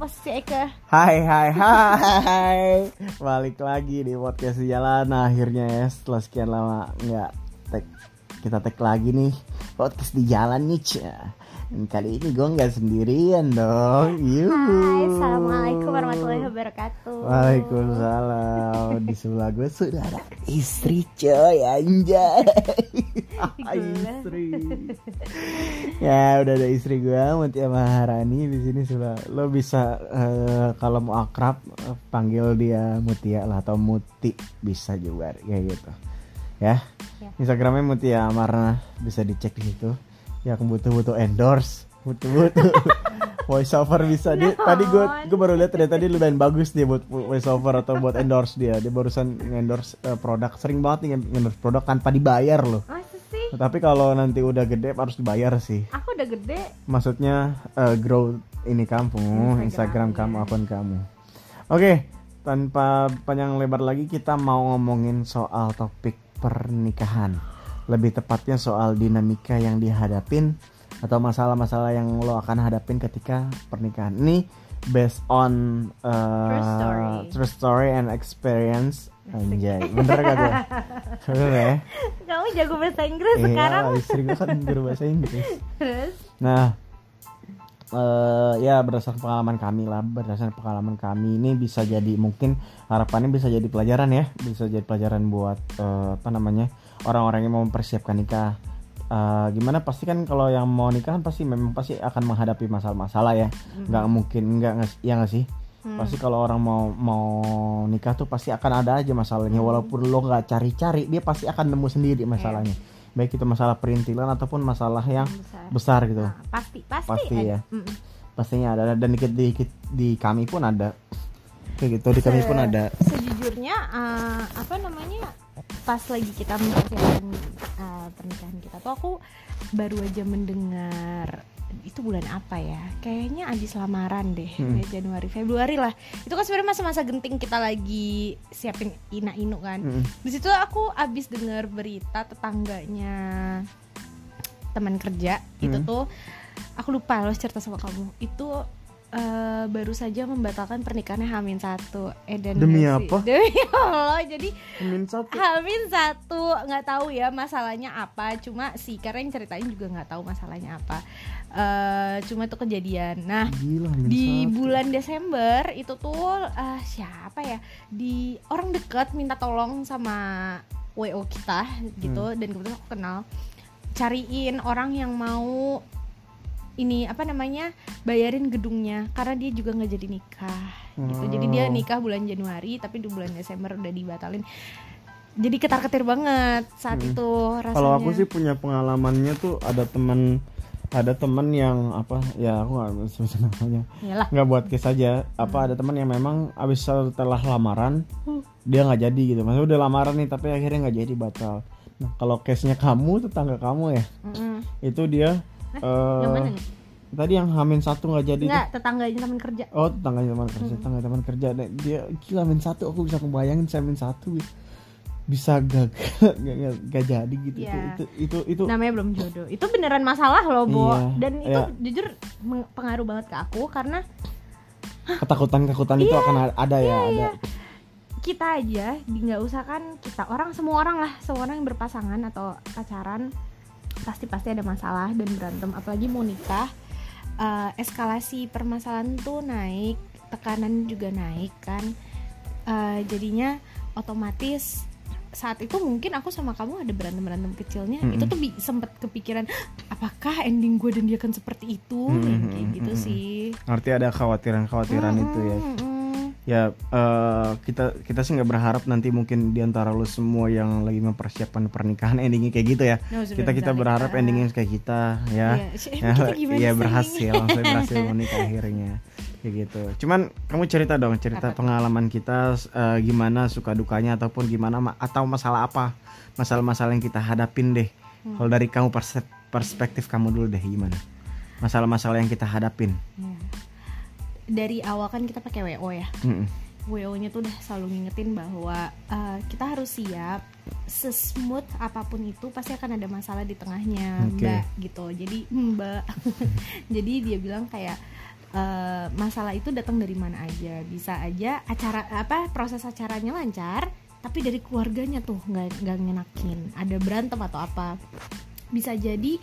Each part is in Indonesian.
posisi Eka? Hai hai hai Balik lagi di podcast di jalan Akhirnya ya setelah sekian lama nggak tag Kita tag lagi nih Podcast di jalan nih Cia. Dan kali ini gue nggak sendirian dong Yuhu. Hai, Assalamualaikum warahmatullahi wabarakatuh Waalaikumsalam Di sebelah gue sudah ada istri coy anjay Istri. Ya udah ada istri gue Mutia Maharani. Di sini sudah Lo bisa eh, kalau mau akrab eh, panggil dia Mutia lah atau Muti. Bisa juga kayak gitu. Ya? Ya. Instagramnya Mutia Amarna. Bisa dicek di situ. Yang butuh-butuh endorse. Butuh-butuh voice over bisa. Dia Naon? tadi gue gue baru lihat ternyata dia lumayan bagus dia buat voice over atau buat endorse dia. Dia barusan endorse eh, produk. Sering banget nih endorse produk tanpa dibayar loh. Masa sih? tapi kalau nanti udah gede harus dibayar sih. Aku udah gede. Maksudnya eh, grow ini kamu Instagram, Instagram ya. kamu akun kamu. Oke tanpa panjang lebar lagi kita mau ngomongin soal topik pernikahan. Lebih tepatnya soal dinamika yang dihadapin atau masalah-masalah yang lo akan hadapin ketika pernikahan. Ini based on uh, True story. true story and experience. Anjay bener gak gue bener ya jago bahasa Inggris sekarang Iya, istri gue kan guru bahasa Inggris. Terus? Nah, eh ya berdasarkan pengalaman kami lah, berdasarkan pengalaman kami ini bisa jadi mungkin harapannya bisa jadi pelajaran ya, bisa jadi pelajaran buat eh, apa namanya orang-orang yang mau mempersiapkan nikah. Eh, gimana pasti kan kalau yang mau nikah kan pasti memang pasti akan menghadapi masalah-masalah ya, nggak mungkin nggak ya nggak sih? Hmm. Pasti kalau orang mau mau nikah tuh pasti akan ada aja masalahnya, walaupun lo nggak cari-cari, dia pasti akan nemu sendiri masalahnya. Baik itu masalah perintilan ataupun masalah yang Besar. besar gitu Nah, pasti, pasti, Pasti ada. ya. Mm-mm. pastinya ada dan di, di, di kami pun ada kayak gitu di kami Se- pun ada Sejujurnya eh, apa namanya pas lagi kita mempersiapkan eh, pernikahan kita tuh aku baru aja mendengar itu bulan apa ya? Kayaknya abis lamaran deh, Hmm. kayak Januari, Februari lah. Itu kan sebenarnya masa-masa genting kita lagi siapin ina inu kan. Mm-mm. Di situ aku abis dengar berita tetangganya teman kerja itu Hmm. tuh aku lupa loh cerita sama kamu itu eh, baru saja membatalkan pernikahannya Hamin satu eh dan Demi apa? demi Allah jadi Amin satu Hamin satu nggak tahu ya masalahnya apa cuma sih karena yang ceritain juga nggak tahu masalahnya apa Eh, cuma itu kejadian. Nah gila di satu. bulan Desember itu tuh eh, siapa ya? Di orang dekat minta tolong sama WO kita gitu. Dan kebetulan aku kenal. Cariin orang yang mau ini apa namanya bayarin gedungnya. Karena dia juga nggak jadi nikah gitu. Jadi dia Oh. nikah bulan Januari tapi di bulan Desember udah dibatalin. Jadi ketar ketir banget saat Hmm. itu rasanya kalau aku sih punya pengalamannya tuh ada teman ada teman yang apa ya aku nggak sebut namanya. Nggak buat case aja. Apa ada teman yang memang abis setelah lamaran dia nggak jadi gitu. Maksudnya udah lamaran nih tapi akhirnya nggak jadi batal. Nah kalau case nya kamu tetangga kamu ya Mm-mm. itu dia eh, yang mana nih? tadi yang hamin satu nggak jadi tuh. Enggak, tetangganya teman kerja. Oh tetangganya teman kerja, tetangga teman kerja. Dia gila min satu, aku bisa kebayangin saya min satu bisa gagal, gak, gak, gak jadi gitu. Iya. Itu, itu, itu, itu namanya belum jodoh itu beneran masalah loh Bo Iya, dan itu iya. jujur pengaruh banget ke aku karena ketakutan-ketakutan itu akan a- ada ya, ada. iya. kita aja nggak usah kan kita orang semua orang lah semua orang yang berpasangan atau pacaran pasti pasti ada masalah dan berantem apalagi mau nikah eh, eskalasi permasalahan tuh naik tekanan juga naik kan Eh, jadinya otomatis saat itu mungkin aku sama kamu ada berantem berantem kecilnya Mm-mm. itu tuh sempet kepikiran apakah ending gue dan dia kan seperti itu Mm-mm, kayak gitu mm-mm. sih Arti ada kekhawatiran-kekhawatiran itu ya. Mm-mm. Ya eh, kita kita sih nggak berharap nanti mungkin di antara lo semua yang lagi mempersiapkan pernikahan endingnya kayak gitu ya. Nauzubillah Kita kita berharap endingnya kayak kita ya. Sh- ya, ya berhasil berhasil menikah akhirnya kayak gitu. Cuman kamu cerita dong cerita Apa pengalaman kita eh, gimana suka dukanya ataupun gimana ma- atau masalah apa? Masalah-masalah yang kita hadapin deh. Hmm. kalau dari kamu perspektif kamu dulu deh gimana? Masalah-masalah yang kita hadapin. Iya. dari awal kan kita pakai WO ya. Mm-mm. WO-nya tuh udah selalu ngingetin bahwa uh, kita harus siap sesmooth apa pun itu pasti akan ada masalah di tengahnya Oke. mbak gitu. Jadi mbak. Jadi dia bilang kayak eh, masalah itu datang dari mana aja. Bisa aja acara apa proses acaranya lancar tapi dari keluarganya tuh nggak nggak ngenakin. Ada berantem atau apa. Bisa jadi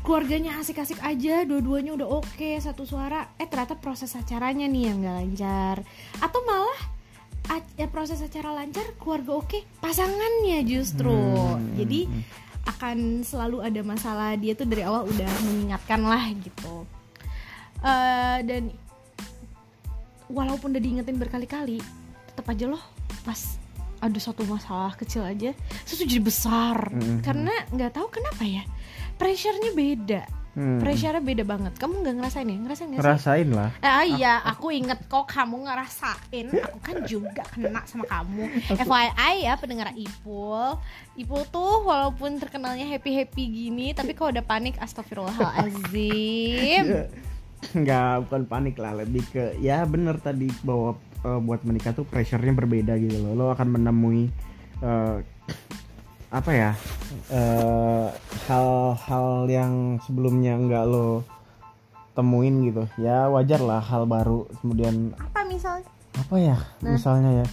keluarganya asik-asik aja dua-duanya udah oke satu suara. Eh ternyata proses acaranya nih yang nggak lancar. Atau malah ya proses acara lancar keluarga oke pasangannya justru. Hmm. jadi akan selalu ada masalah. Dia tuh dari awal udah mengingatkan lah gitu Eh, dan walaupun udah diingetin berkali-kali tetap aja loh pas ada satu masalah kecil aja itu jadi besar Mhm. karena nggak tahu kenapa ya pressure-nya beda Hmm. pressure-nya beda banget kamu nggak ngerasain ya ngerasain nggak Ngerasain lah. Eh, ah, iya, aku inget kok kamu ngerasain. Aku kan juga kena sama kamu. FYI ya pendengar Ipul. Ipul tuh walaupun terkenalnya happy-happy gini, tapi kalau udah panik astagfirullahalazim. nggak bukan panik lah lebih ke ya bener tadi bahwa eh, buat menikah tuh pressure-nya berbeda gitu loh lo akan menemui eh, apa ya eh, hal-hal yang sebelumnya nggak lo temuin gitu ya wajar lah hal baru kemudian Apa misalnya? apa ya Nah. misalnya ya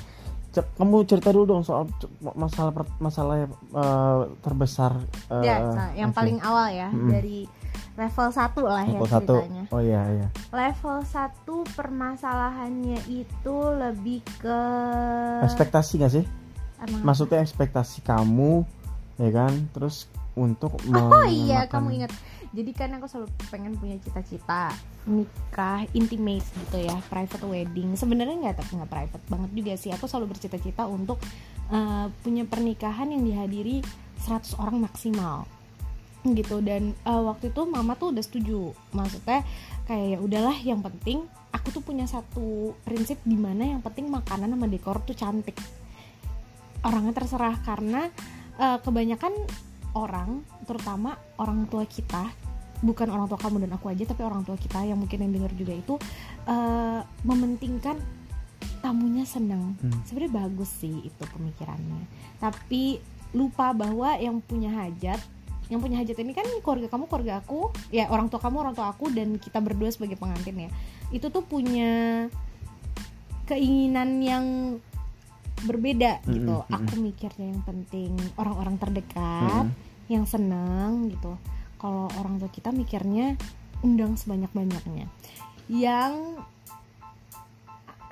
kamu cerita dulu dong soal masalah masalah eh, terbesar eh, ya, yang oke. paling awal ya Mm-mm. dari level 1 lah ya level satu ceritanya. oh iya iya Level 1 permasalahannya itu lebih ke ekspektasi gak sih Emang maksudnya ekspektasi kamu ya kan terus untuk Oh iya, mengenakan- kamu ingat. Jadi kan aku selalu pengen punya cita-cita nikah intimate gitu ya, private wedding. Sebenarnya nggak tapi nggak private banget juga sih. Aku selalu bercita-cita untuk eh, punya pernikahan yang dihadiri 100 orang maksimal gitu. Dan eh, waktu itu mama tuh udah setuju. Maksudnya kayak ya udahlah yang penting aku tuh punya satu prinsip di mana yang penting makanan sama dekor tuh cantik. Orangnya terserah karena eh, kebanyakan orang terutama orang tua kita bukan orang tua kamu dan aku aja tapi orang tua kita yang mungkin yang dengar juga itu eh, mementingkan tamunya senang. Hmm. sebenarnya bagus sih itu pemikirannya. Tapi lupa bahwa yang punya hajat yang punya hajat ini kan keluarga kamu keluarga aku ya orang tua kamu orang tua aku dan kita berdua sebagai pengantin ya. Itu tuh punya keinginan yang berbeda Mm-mm, gitu. aku mikirnya yang penting orang-orang terdekat Mm-mm. yang senang gitu. Kalau orang tua kita mikirnya undang sebanyak-banyaknya. Yang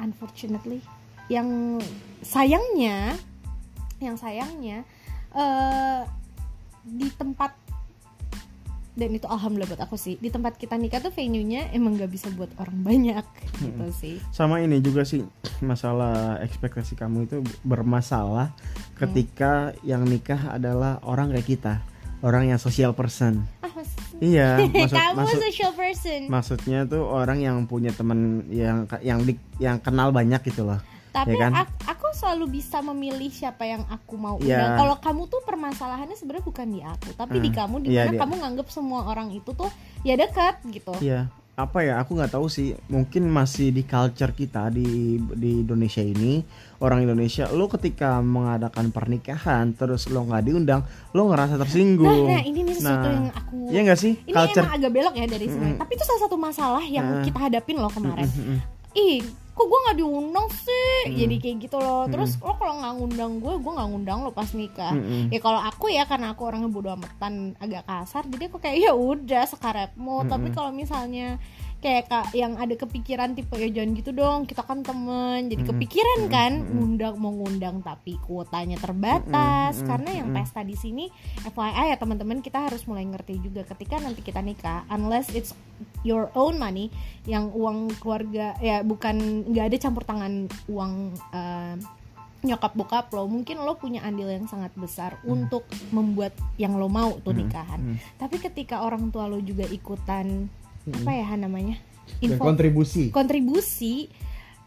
unfortunately yang sayangnya yang sayangnya eh di tempat dan itu alhamdulillah buat aku sih. Di tempat kita nikah tuh venue-nya emang gak bisa buat orang banyak gitu sih. Sama ini juga sih masalah ekspektasi kamu itu bermasalah ketika yang nikah adalah orang kayak kita orang yang social person. Ah iya maksud kamu maksud social person. maksudnya tuh orang yang punya teman yang yang di, yang kenal banyak gitu loh tapi ya kan? ak- aku selalu bisa memilih siapa yang aku mau Ya. undang. Kalau kamu tuh permasalahannya sebenarnya bukan di aku, tapi di Hmm. kamu di Iya, mana kamu nganggap semua orang itu tuh ya dekat gitu. Iya, apa ya? Aku nggak tahu sih. Mungkin masih di culture kita di di Indonesia ini orang Indonesia. Lo ketika mengadakan pernikahan terus lo nggak diundang, lo ngerasa Nah, tersinggung. nah ini nih sesuatu Nah, yang aku Iya nggak sih? ini culture. emang agak belok ya dari sebenarnya. Tapi itu salah satu masalah yang Nah. kita hadapin loh kemarin. Mm, mm, mm. Ih, kok gue nggak diundang sih? Hmm. Jadi kayak gitu loh. Terus lo kalau nggak ngundang gue, gue nggak ngundang lo pas nikah. Mm, mm. Ya kalau aku ya karena aku orangnya bodo amatan agak kasar, jadi aku kayak ya udah sekarepmu. Mm, Tapi mm. kalau misalnya kayak kak yang ada kepikiran tipe ya jangan gitu dong. Kita kan temen jadi Mm, kepikiran mm, kan. Mm, mm. ngundang mau ngundang tapi kuotanya terbatas. Mm, mm, karena yang pesta di sini FYI ya teman-teman kita harus mulai ngerti juga ketika nanti kita nikah. Unless it's your own money yang uang keluarga ya bukan nggak ada campur tangan uang eh, nyokap bokap lo. Mungkin lo punya andil yang sangat besar untuk membuat yang lo mau tuh Hmm, nikahan. Hmm. tapi ketika orang tua lo juga ikutan Hmm. Apa ya namanya Dan info kontribusi. kontribusi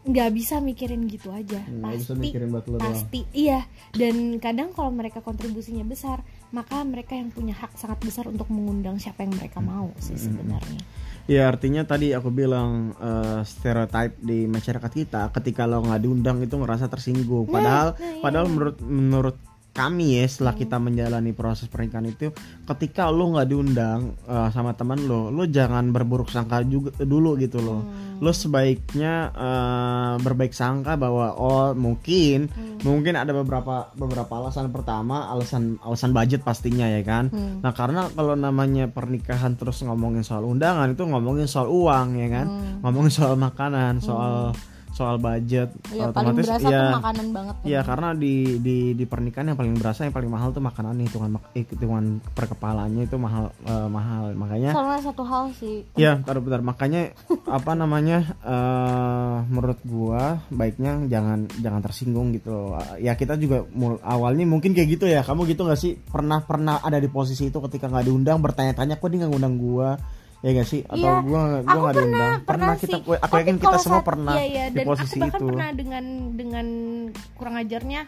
nggak bisa mikirin gitu aja Hmm, nggak bisa pasti mikirin lo doang. pasti iya dan kadang kalau mereka kontribusinya besar maka mereka yang punya hak sangat besar untuk mengundang siapa yang mereka mau sih sebenarnya Ya artinya tadi aku bilang eh, stereotype di masyarakat kita ketika lo nggak diundang itu ngerasa tersinggung. Nah, Padahal nah, iya. padahal menurut menurut kami ya setelah kita menjalani proses pernikahan itu ketika lo nggak diundang uh, sama teman lo lo jangan berburuk sangka juga dulu gitu loh Hmm. lo sebaiknya uh, berbaik sangka bahwa oh mungkin Hmm. mungkin ada beberapa beberapa alasan pertama alasan alasan budget pastinya ya kan Hmm. nah karena kalau namanya pernikahan terus ngomongin soal undangan itu ngomongin soal uang ya kan Hmm. ngomongin soal makanan soal soal budget ya paling berasa ya tuh makanan banget ya karena di di di pernikahan yang paling berasa yang paling mahal tuh makanan hitungan hitungan per kepalanya itu mahal eh, mahal. Makanya sama satu hal sih. Ya bentar bentar. Makanya apa namanya eh menurut gua baiknya jangan jangan tersinggung gitu loh. ya kita juga mul- awalnya mungkin kayak gitu ya. Kamu gitu nggak sih? Pernah pernah ada di posisi itu ketika nggak diundang bertanya-tanya kok dia nggak ngundang gua ya gak sih? Atau Iya, gua gua aku nggak pernah diundang pernah, kita sih. aku yakin kita semua pernah iya, iya, di dan posisi aku bahkan itu. pernah dengan dengan kurang ajarnya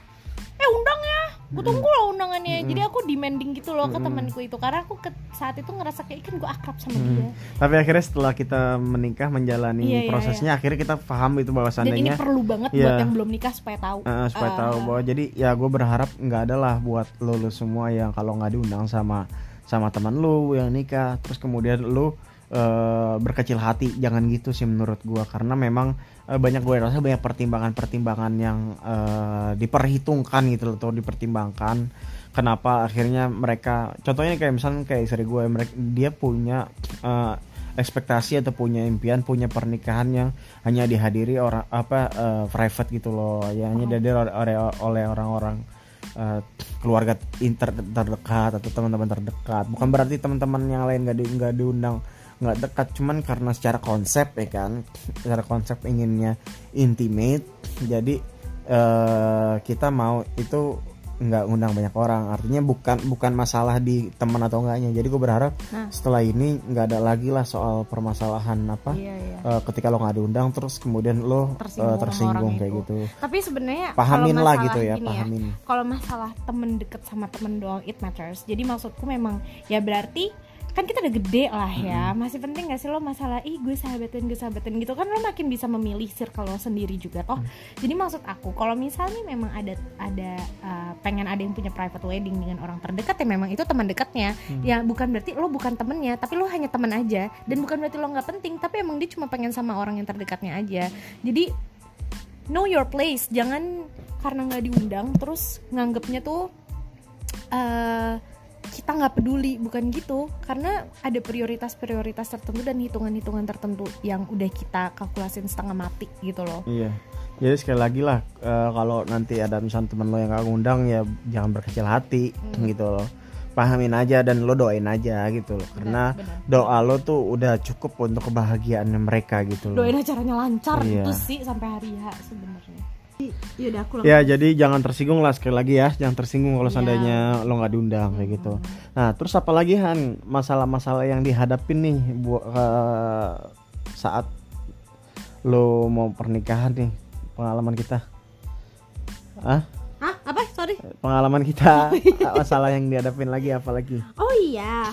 eh undang ya. Gue tunggu loh undangannya. Jadi aku demanding gitu loh ke temanku itu. Karena aku ke saat itu ngerasa kayak kan gue akrab sama dia. Tapi akhirnya setelah kita menikah menjalani Iya, iya, prosesnya akhirnya kita paham itu bahwa dan ini perlu banget Iya. buat yang belum nikah supaya tahu. Eh, supaya Eh, tahu bahwa jadi ya gue berharap nggak ada lah buat lo, lo semua yang kalau nggak diundang sama sama teman lo yang nikah. Terus kemudian lo eh, berkecil hati. Jangan gitu sih menurut gue karena memang eh, banyak gue rasa banyak pertimbangan-pertimbangan yang eh, diperhitungkan gitu loh atau dipertimbangkan. Kenapa akhirnya mereka contohnya kayak misalnya kayak istri gue mereka dia punya eh, ekspektasi atau punya impian punya pernikahan yang hanya dihadiri orang apa eh, private gitu loh. Ya hanya dihadiri oleh- oleh oleh orang-orang eh, keluarga inter terdekat atau teman-teman terdekat. Bukan berarti teman-teman yang lain nggak di nggak diundang nggak dekat. Cuman karena secara konsep ya kan? Secara konsep inginnya intimate. Jadi eh, kita mau itu nggak ngundang banyak orang. Artinya bukan bukan masalah di teman atau enggaknya. Jadi gue berharap Nah. setelah ini nggak ada lagi lah soal permasalahan apa iya iya. eh, ketika lo nggak diundang terus kemudian lo eh, Tersinggung sama tersinggung kayak itu. gitu. Tapi sebenarnya pahamin lah gitu ya gini pahamin. kalau masalah temen deket sama temen doang it matters. Jadi maksudku memang ya berarti kan kita udah gede lah ya. Masih penting gak sih lo masalah ih gue sahabatin gue sahabatin gitu. Kan lo makin bisa memilih circle lo sendiri juga toh. Jadi maksud aku kalau misalnya memang ada ada uh, pengen ada yang punya private wedding dengan orang terdekat ya memang itu teman dekatnya. Ya bukan berarti lo bukan temennya tapi lo hanya teman aja. Dan bukan berarti lo nggak penting tapi emang dia cuma pengen sama orang yang terdekatnya aja. Jadi know your place. Jangan karena nggak diundang terus nganggapnya tuh eh kita nggak peduli bukan gitu. Karena ada prioritas-prioritas tertentu dan hitungan-hitungan tertentu yang udah kita kalkulasin setengah mati gitu loh. Iya. Jadi sekali lagi lah eh, kalau nanti ada misalnya teman lo yang nggak ngundang ya jangan berkecil hati Hmm. gitu loh. Pahamin aja dan lo doain aja gitu loh. Karena benar. doa lo tuh udah cukup untuk kebahagiaan mereka gitu loh. Doain acaranya lancar Iya. itu sih sampai hari H sebenarnya iya udah aku Ya jadi jangan tersinggung lah sekali lagi ya. Jangan tersinggung kalau Iya. seandainya lo nggak diundang kayak gitu. Nah terus apa lagi Han? Masalah-masalah yang dihadapin nih buat Saat lo mau pernikahan nih. Pengalaman kita. Ah Hah? apa? Sorry. Pengalaman kita. Masalah yang dihadapin lagi apa lagi? Oh iya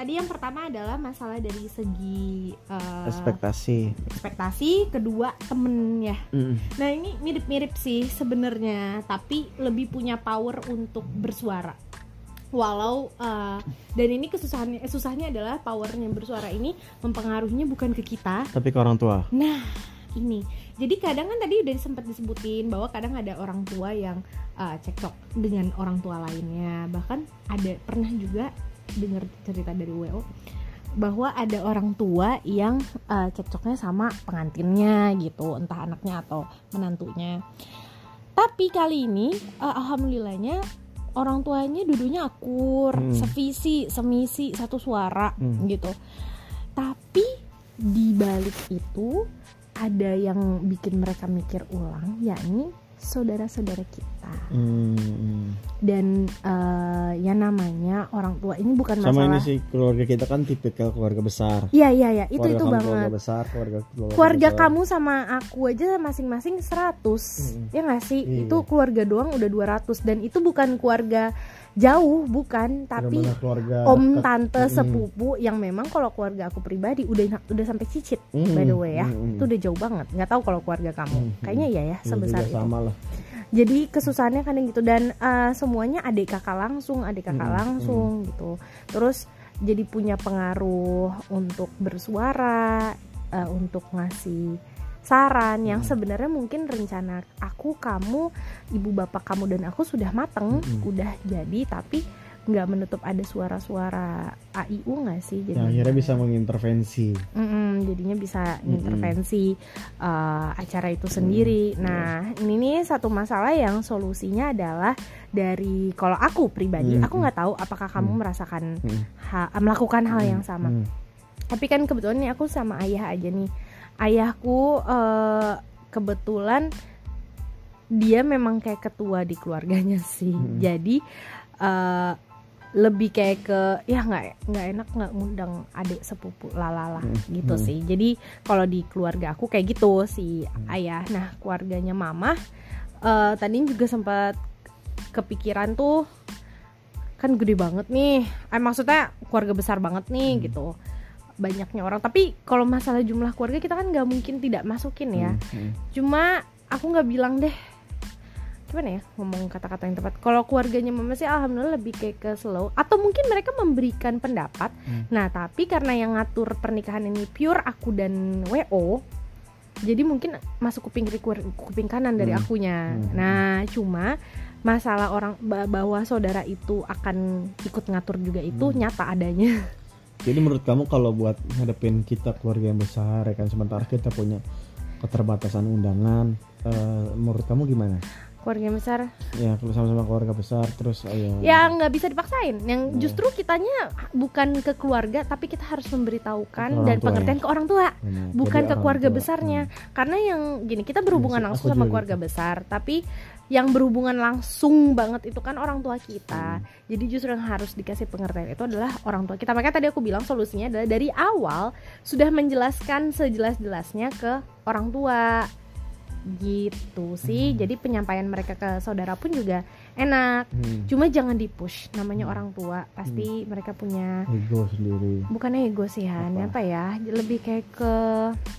tadi yang pertama adalah masalah dari segi eh, Ekspektasi ekspektasi kedua temen ya Mm. Nah ini mirip-mirip sih sebenarnya, tapi lebih punya power untuk bersuara. Walau uh, dan ini kesusahannya, eh, susahnya adalah powernya bersuara ini mempengaruhinya bukan ke kita. Tapi ke orang tua Nah ini, jadi kadang kan tadi udah sempat disebutin bahwa kadang ada orang tua yang uh, cekcok dengan orang tua lainnya. Bahkan ada pernah juga dengar cerita dari WO bahwa ada orang tua yang uh, cekcoknya sama pengantinnya gitu, entah anaknya atau menantunya. Tapi kali ini uh, alhamdulillahnya orang tuanya dudunya akur, Hmm. sevisi, semisi, satu suara Hmm. gitu. Tapi di balik itu ada yang bikin mereka mikir ulang, yakni saudara-saudara kita. Hmm. Dan uh, ya namanya orang tua ini bukan Sama ini masalah. sih keluarga kita kan tipikal keluarga besar Iya iya iya, itu Keluarga itu banget. Keluarga besar Keluarga, keluarga, keluarga besar. kamu sama aku aja masing-masing 100 Mm-mm. ya nggak sih Iya. itu keluarga doang udah 200 dan itu bukan keluarga jauh bukan. Tapi keluarga om dekat. tante sepupu yang memang kalau keluarga aku pribadi udah udah sampai cicit Mm-mm. by the way ya. Mm-mm. itu udah jauh banget. Nggak tahu kalau keluarga kamu. Mm-mm. kayaknya iya ya Iya sebesar itu. sama lah. Jadi kesusahannya kadang gitu. Dan uh, semuanya adik kakak langsung adik kakak Mm, langsung gitu. Terus jadi punya pengaruh untuk bersuara uh, untuk ngasih saran yang Mm. sebenarnya mungkin rencana aku kamu ibu bapak kamu dan aku sudah mateng Mm-mm. udah jadi tapi nggak menutup ada suara-suara AIU nggak sih Yang akhirnya bisa mengintervensi. Mm-mm, jadinya bisa Mm-mm. intervensi uh, acara itu sendiri. Iya. Nah, ini nih satu masalah yang solusinya adalah dari kalau aku pribadi, Mm-mm. aku nggak tahu apakah kamu Mm. merasakan Mm. ha- melakukan hal yang sama. Hmm. Tapi kan kebetulan nih aku sama ayah aja nih. Ayahku uh, kebetulan dia memang kayak ketua di keluarganya sih. Mm. Jadi uh, lebih kayak ke ya nggak nggak enak nggak ngundang adik sepupu lalala Hmm, gitu hmm. sih jadi kalau di keluarga aku kayak gitu si Hmm. ayah nah keluarganya mama eh tadi juga sempat kepikiran tuh kan gede banget nih eh, maksudnya keluarga besar banget nih Hmm. gitu banyaknya orang tapi kalau masalah jumlah keluarga kita kan nggak mungkin tidak masukin ya Hmm, hmm. cuma aku nggak bilang deh gimana ya ngomong kata-kata yang tepat kalau keluarganya mama sih alhamdulillah lebih kayak ke slow atau mungkin mereka memberikan pendapat Hmm. nah tapi karena yang ngatur pernikahan ini pure aku dan wo jadi mungkin masuk kuping kiri kuping kanan dari Hmm. akunya Hmm. nah cuma masalah orang ba- bahwa saudara itu akan ikut ngatur juga itu Hmm. nyata adanya Jadi menurut kamu kalau buat ngadepin kita keluarga yang besar ya kan sementara kita punya keterbatasan undangan eh, menurut kamu gimana? keluarga besar Ya kalau sama-sama keluarga besar terus eh, ya, yang nggak bisa dipaksain yang Iya. justru kitanya bukan ke keluarga tapi kita harus memberitahukan dan pengertian ke orang tua bukan ke keluarga tua, besarnya hmm. karena yang gini kita berhubungan Iya langsung sama juga keluarga gitu. besar tapi yang berhubungan langsung banget itu kan orang tua kita. Hmm. jadi justru yang harus dikasih pengertian itu adalah orang tua kita. Makanya tadi aku bilang solusinya adalah dari awal sudah menjelaskan sejelas-jelasnya ke orang tua gitu sih Hmm. jadi penyampaian mereka ke saudara pun juga enak Hmm. cuma jangan di push namanya Hmm. orang tua pasti mereka punya ego sendiri bukan ego sih Han Apa? apa ya lebih kayak ke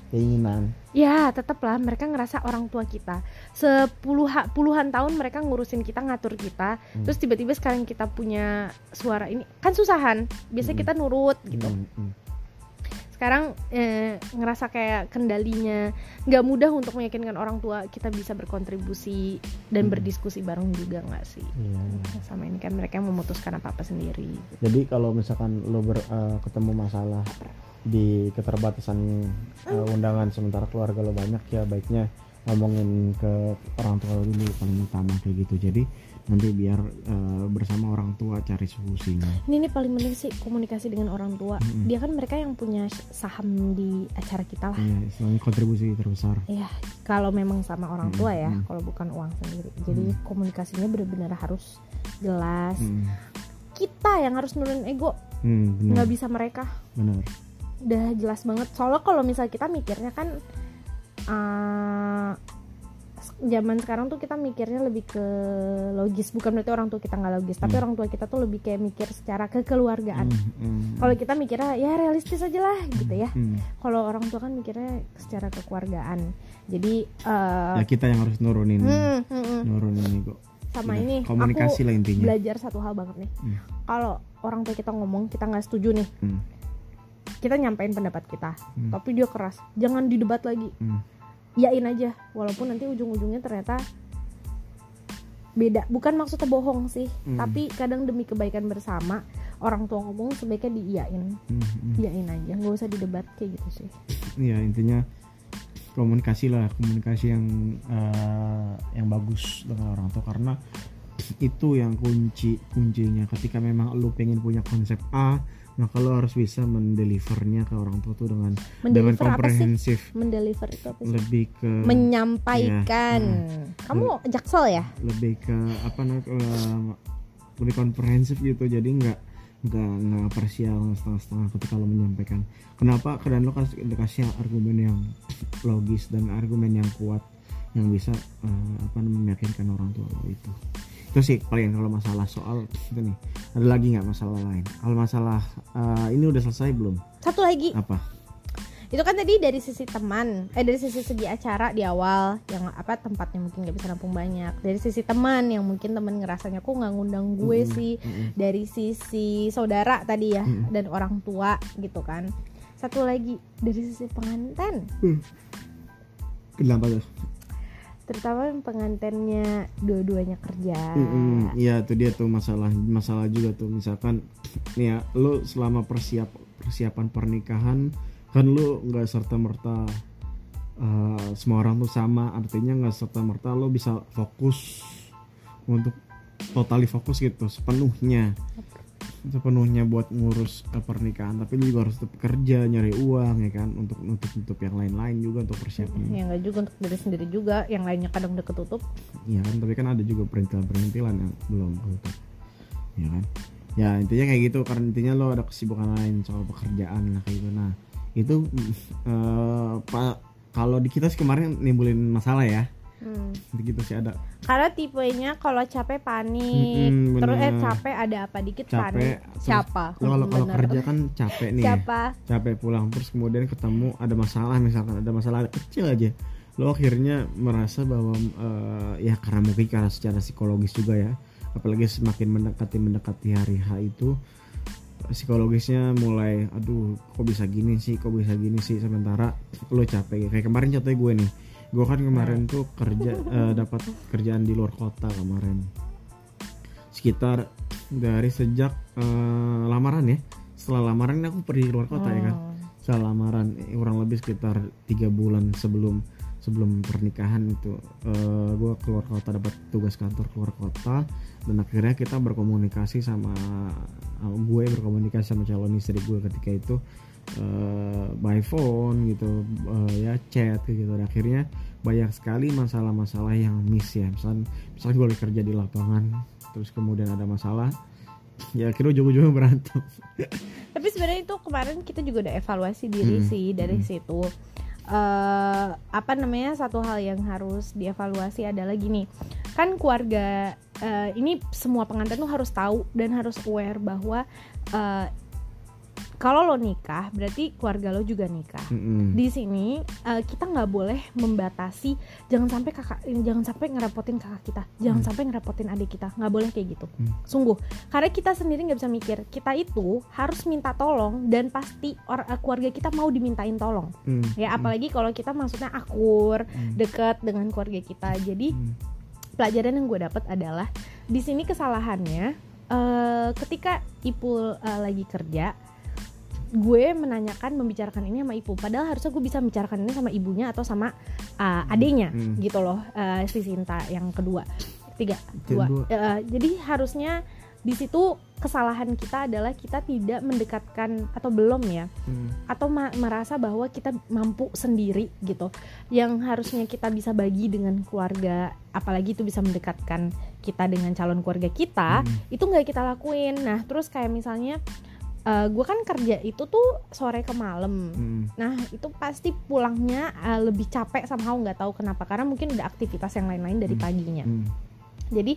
keinginan ya tetaplah mereka ngerasa orang tua kita sepuluh puluhan tahun mereka ngurusin kita ngatur kita Hmm. terus tiba-tiba sekarang kita punya suara ini kan susahan biasanya Hmm. kita nurut gitu Hmm, hmm. Sekarang eh, ngerasa kayak kendalinya nggak mudah untuk meyakinkan orang tua kita bisa berkontribusi dan Hmm. berdiskusi bareng juga nggak sih iya. sama ini kan mereka yang memutuskan apa apa sendiri Jadi kalau misalkan lo ber, eh, ketemu masalah di keterbatasan eh, undangan sementara keluarga lo banyak ya baiknya ngomongin ke orang tua lo dulu paling utama kayak gitu. Jadi nanti biar eh, bersama orang tua cari solusinya. ini nih paling penting sih komunikasi dengan orang tua Mm-mm. dia kan mereka yang punya saham di acara kita lah Iya, istilahnya kontribusi terbesar. ya kalau memang sama orang tua ya Mm-mm. kalau bukan uang sendiri jadi Mm. komunikasinya benar-benar harus jelas Hmm, kita yang harus nurunin ego hmm, benar, nggak bisa mereka benar. udah jelas banget soalnya kalau misal kita mikirnya kan eh, zaman sekarang tuh kita mikirnya lebih ke logis bukan berarti orang tua kita nggak logis tapi Hmm. orang tua kita tuh lebih kayak mikir secara kekeluargaan Hmm, hmm, kalau kita mikirnya ya realistis aja lah gitu ya hmm. kalau orang tua kan mikirnya secara kekeluargaan jadi eh, Ya kita yang harus nurunin, hmm, hmm, hmm. nurunin ego. sama Udah, ini komunikasi aku lah intinya. belajar satu hal banget nih Hmm. kalau orang tua kita ngomong kita nggak setuju nih Hmm, kita nyampein pendapat kita Hmm. tapi dia keras jangan didebat lagi hmm. Yain aja walaupun nanti ujung-ujungnya ternyata beda. Bukan maksudnya bohong sih Hmm. tapi kadang demi kebaikan bersama orang tua ngomong sebaiknya diiyain. Hmm, hmm. iyain aja nggak usah didebat kayak gitu sih. Ya intinya komunikasi lah komunikasi yang eh, yang bagus dengan orang tua. Karena itu yang kunci kuncinya. Ketika memang lu pengen punya konsep A maka lu harus bisa mendelivernya ke orang tua tuh dengan dengan mendeliver sih? komprehensif. Mendeliver itu apa sih? Lebih ke menyampaikan. Iya. kamu jaksel ya? lebih ke apa namanya eh, lebih komprehensif gitu. Jadi nggak nggak nggak parsial setengah-setengah ketika lo menyampaikan. Kenapa? Karena lo kasih dikasih argumen yang logis dan argumen yang kuat yang bisa eh, apa meyakinkan orang tua lo itu. Itu sih paling kalau masalah soal itu nih ada lagi nggak masalah lain? Kalau masalah eh, ini udah selesai belum? Satu lagi. Apa? Itu kan tadi dari sisi teman eh dari sisi segi acara di awal yang apa tempatnya mungkin nggak bisa nampung banyak. Dari sisi teman yang mungkin teman ngerasanya kok nggak ngundang gue Mm-mm, sih? mm-mm. dari sisi saudara tadi ya Mm-mm. dan orang tua gitu kan. Satu lagi dari sisi pengantin. Kenapa tuh? Terutama yang pengantinnya dua-duanya kerja. Iya tuh dia tuh masalah masalah juga tuh. Misalkan nih ya lu selama persiap persiapan pernikahan kan lu nggak serta merta semua orang tuh sama. Artinya nggak serta merta lu bisa fokus untuk totali fokus gitu sepenuhnya sepenuhnya buat ngurus eh, pernikahan tapi lu juga harus tetap kerja nyari uang ya kan untuk nutup nutup yang lain-lain juga untuk persiapan ya nggak juga untuk diri sendiri juga yang lainnya kadang udah ketutup Iya kan, tapi kan ada juga perintilan-perintilan yang belum ketutup. Ya kan? Ya intinya kayak gitu karena intinya lo ada kesibukan lain soal pekerjaan lah kayak gitu. Nah, itu eh, pak kalau di kita sih kemarin nimbulin masalah ya. Hmm. Gitu sih ada Karena tipenya kalau capek panik, Mm-mm, terus eh capek ada apa dikit Capek, panik. Siapa? kalau kerja kan capek nih. Siapa? Capek pulang terus kemudian ketemu ada masalah misalkan ada masalah kecil aja. Lo akhirnya merasa bahwa eh, ya karena mungkin karena secara psikologis juga ya. Apalagi semakin mendekati mendekati hari H itu psikologisnya mulai aduh kok bisa gini sih kok bisa gini sih sementara lo capek kayak kemarin contohnya gue nih gue kan kemarin tuh kerja eh, dapat kerjaan di luar kota kemarin. Sekitar dari sejak eh, lamaran ya. Setelah lamaran aku pergi luar kota ya kan. Oh. setelah lamaran eh, kurang lebih sekitar tiga bulan sebelum sebelum pernikahan itu eh, gue keluar kota dapat tugas kantor keluar kota. Dan akhirnya kita berkomunikasi sama eh, gue berkomunikasi sama calon istri gue ketika itu eh, by phone gitu eh, ya chat gitu dan akhirnya banyak sekali masalah-masalah yang miss ya misalnya misalnya gue lagi kerja di lapangan terus kemudian ada masalah ya akhirnya ujung-ujungnya berantem Tapi sebenarnya itu kemarin kita juga udah evaluasi diri Mm-mm. sih dari Mm-mm. situ. eh apa namanya satu hal yang harus dievaluasi adalah gini kan keluarga eh, ini semua pengantin tuh harus tahu dan harus aware bahwa eh, kalau lo nikah berarti keluarga lo juga nikah Mm-mm. di sini eh, kita nggak boleh membatasi jangan sampai kakak jangan sampai ngerepotin kakak kita jangan Hmm. sampai ngerepotin adik kita nggak boleh kayak gitu Hmm. sungguh karena kita sendiri nggak bisa mikir kita itu harus minta tolong dan pasti or- eh, keluarga kita mau dimintain tolong Mm. ya apalagi kalau kita maksudnya akur Mm. dekat dengan keluarga kita jadi Mm. pelajaran yang gue dapat adalah di sini kesalahannya eh, ketika Ipul eh, lagi kerja gue menanyakan membicarakan ini sama Ipul padahal harusnya gue bisa membicarakan ini sama ibunya atau sama uh, adiknya Hmm. gitu loh eh, si Sinta yang kedua tiga dua. Eh, jadi harusnya di situ kesalahan kita adalah kita tidak mendekatkan atau belum ya Mm. atau ma- merasa bahwa kita mampu sendiri gitu yang harusnya kita bisa bagi dengan keluarga apalagi itu bisa mendekatkan kita dengan calon keluarga kita Mm. itu nggak kita lakuin nah terus kayak misalnya gue kan kerja itu tuh sore ke malam Mm. nah itu pasti pulangnya eh, lebih capek sama nggak tahu kenapa karena mungkin ada aktivitas yang lain-lain dari Hmm. paginya Mm. jadi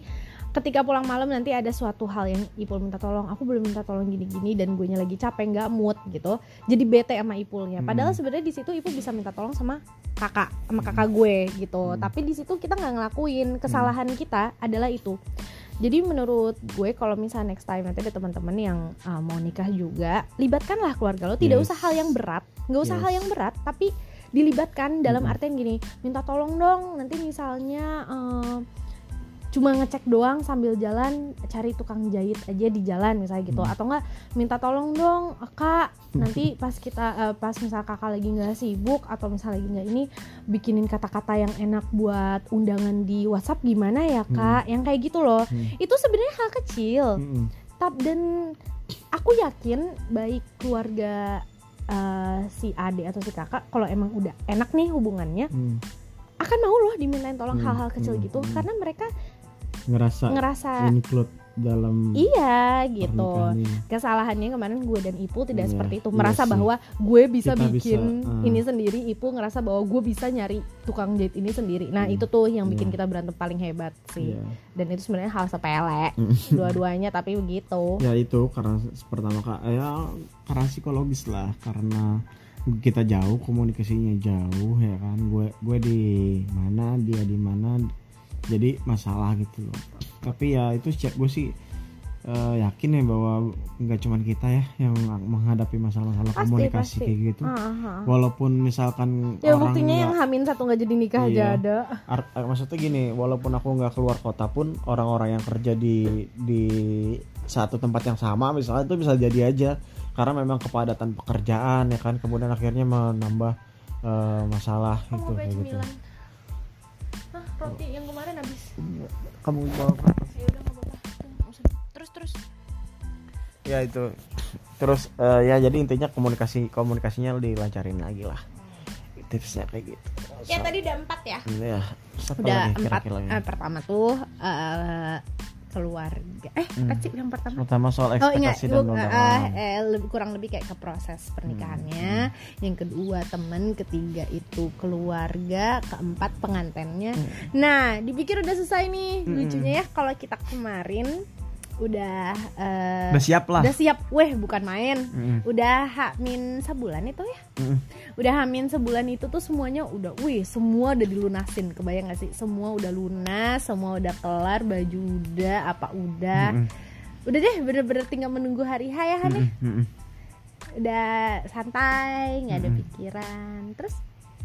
ketika pulang malam nanti ada suatu hal yang Ipul minta tolong aku belum minta tolong gini-gini dan gue lagi capek nggak mood gitu jadi bete sama Ipulnya padahal Hmm. sebenarnya di situ Ipul bisa minta tolong sama kakak sama kakak gue gitu Hmm. tapi di situ kita nggak ngelakuin kesalahan kita adalah itu jadi menurut gue kalau misalnya next time nanti ada teman-teman yang uh, mau nikah juga libatkanlah keluarga lo tidak Yes. usah hal yang berat nggak usah Yes. hal yang berat tapi dilibatkan dalam Mm-mm. artian gini minta tolong dong nanti misalnya uh, cuma ngecek doang sambil jalan cari tukang jahit aja di jalan misalnya gitu Hmm. atau enggak minta tolong dong kak nanti pas kita eh, pas misal kakak lagi nggak sibuk atau misal lagi nggak ini bikinin kata-kata yang enak buat undangan di WhatsApp gimana ya kak yang kayak gitu loh Hmm. itu sebenarnya hal kecil Mm-mm. Tap- dan aku yakin baik keluarga eh, si ade atau si kakak kalau emang udah enak nih hubungannya Mm. akan mau loh dimintain tolong Hmm, hal-hal kecil hmm, gitu hmm. karena mereka ngerasa ngerasa include dalam iya gitu kesalahannya kemarin gue dan Ipu tidak Iya, seperti itu iya merasa sih. bahwa gue bisa Kita bikin bisa, uh. ini sendiri Ipu ngerasa bahwa gue bisa nyari tukang jahit ini sendiri nah Hmm. itu tuh yang bikin Iya. kita berantem paling hebat sih Iya. dan itu sebenarnya hal sepele dua-duanya tapi begitu ya itu karena pertama kak ya karena psikologis lah karena kita jauh komunikasinya jauh ya kan gue gue di mana dia di mana jadi masalah gitu loh tapi ya itu cek gue sih eh, yakin ya bahwa nggak cuman kita ya yang menghadapi masalah-masalah Pasti, komunikasi pasti. kayak gitu ah. walaupun misalkan ya orang buktinya nggak- yang hamin satu nggak jadi nikah aja Iya. ada Ar- eh, maksudnya gini walaupun aku nggak keluar kota pun orang-orang yang kerja di di satu tempat yang sama misalnya itu bisa jadi aja karena memang kepadatan pekerjaan ya kan kemudian akhirnya menambah eh, masalah gitu kayak gitu roti yang kemarin habis. Kamu bawa apa? ya udah nggak apa-apa. Terus terus. Ya itu. Terus eh, ya jadi intinya komunikasi komunikasinya dilancarin lagi lah. Tipsnya kayak gitu. Ya tadi udah empat ya? Ya apa udah lagi empat. kira-kira eh, pertama tuh eh, keluarga eh Hmm. apa sih yang pertama pertama soal Oh ingat, ekspektasi bu- dan eh, eh, lebih- kurang lebih kayak ke proses pernikahannya. Yang kedua temen, ketiga itu keluarga, keempat pengantennya. Nah, dipikir udah selesai nih. Hmm. Lucunya ya kalau kita kemarin udah eh, udah siap lah udah siap, weh bukan main. Mm-mm. Udah hamin sebulan itu ya. Mm-mm. Udah hamin sebulan itu tuh semuanya udah, wih semua udah dilunasin. Kebayang gak sih? Semua udah lunas, semua udah kelar, baju udah, apa udah Mm-mm. udah deh bener-bener tinggal menunggu hari H ya Han. Mm-mm. Mm-mm. udah santai nggak ada Mm-mm. pikiran terus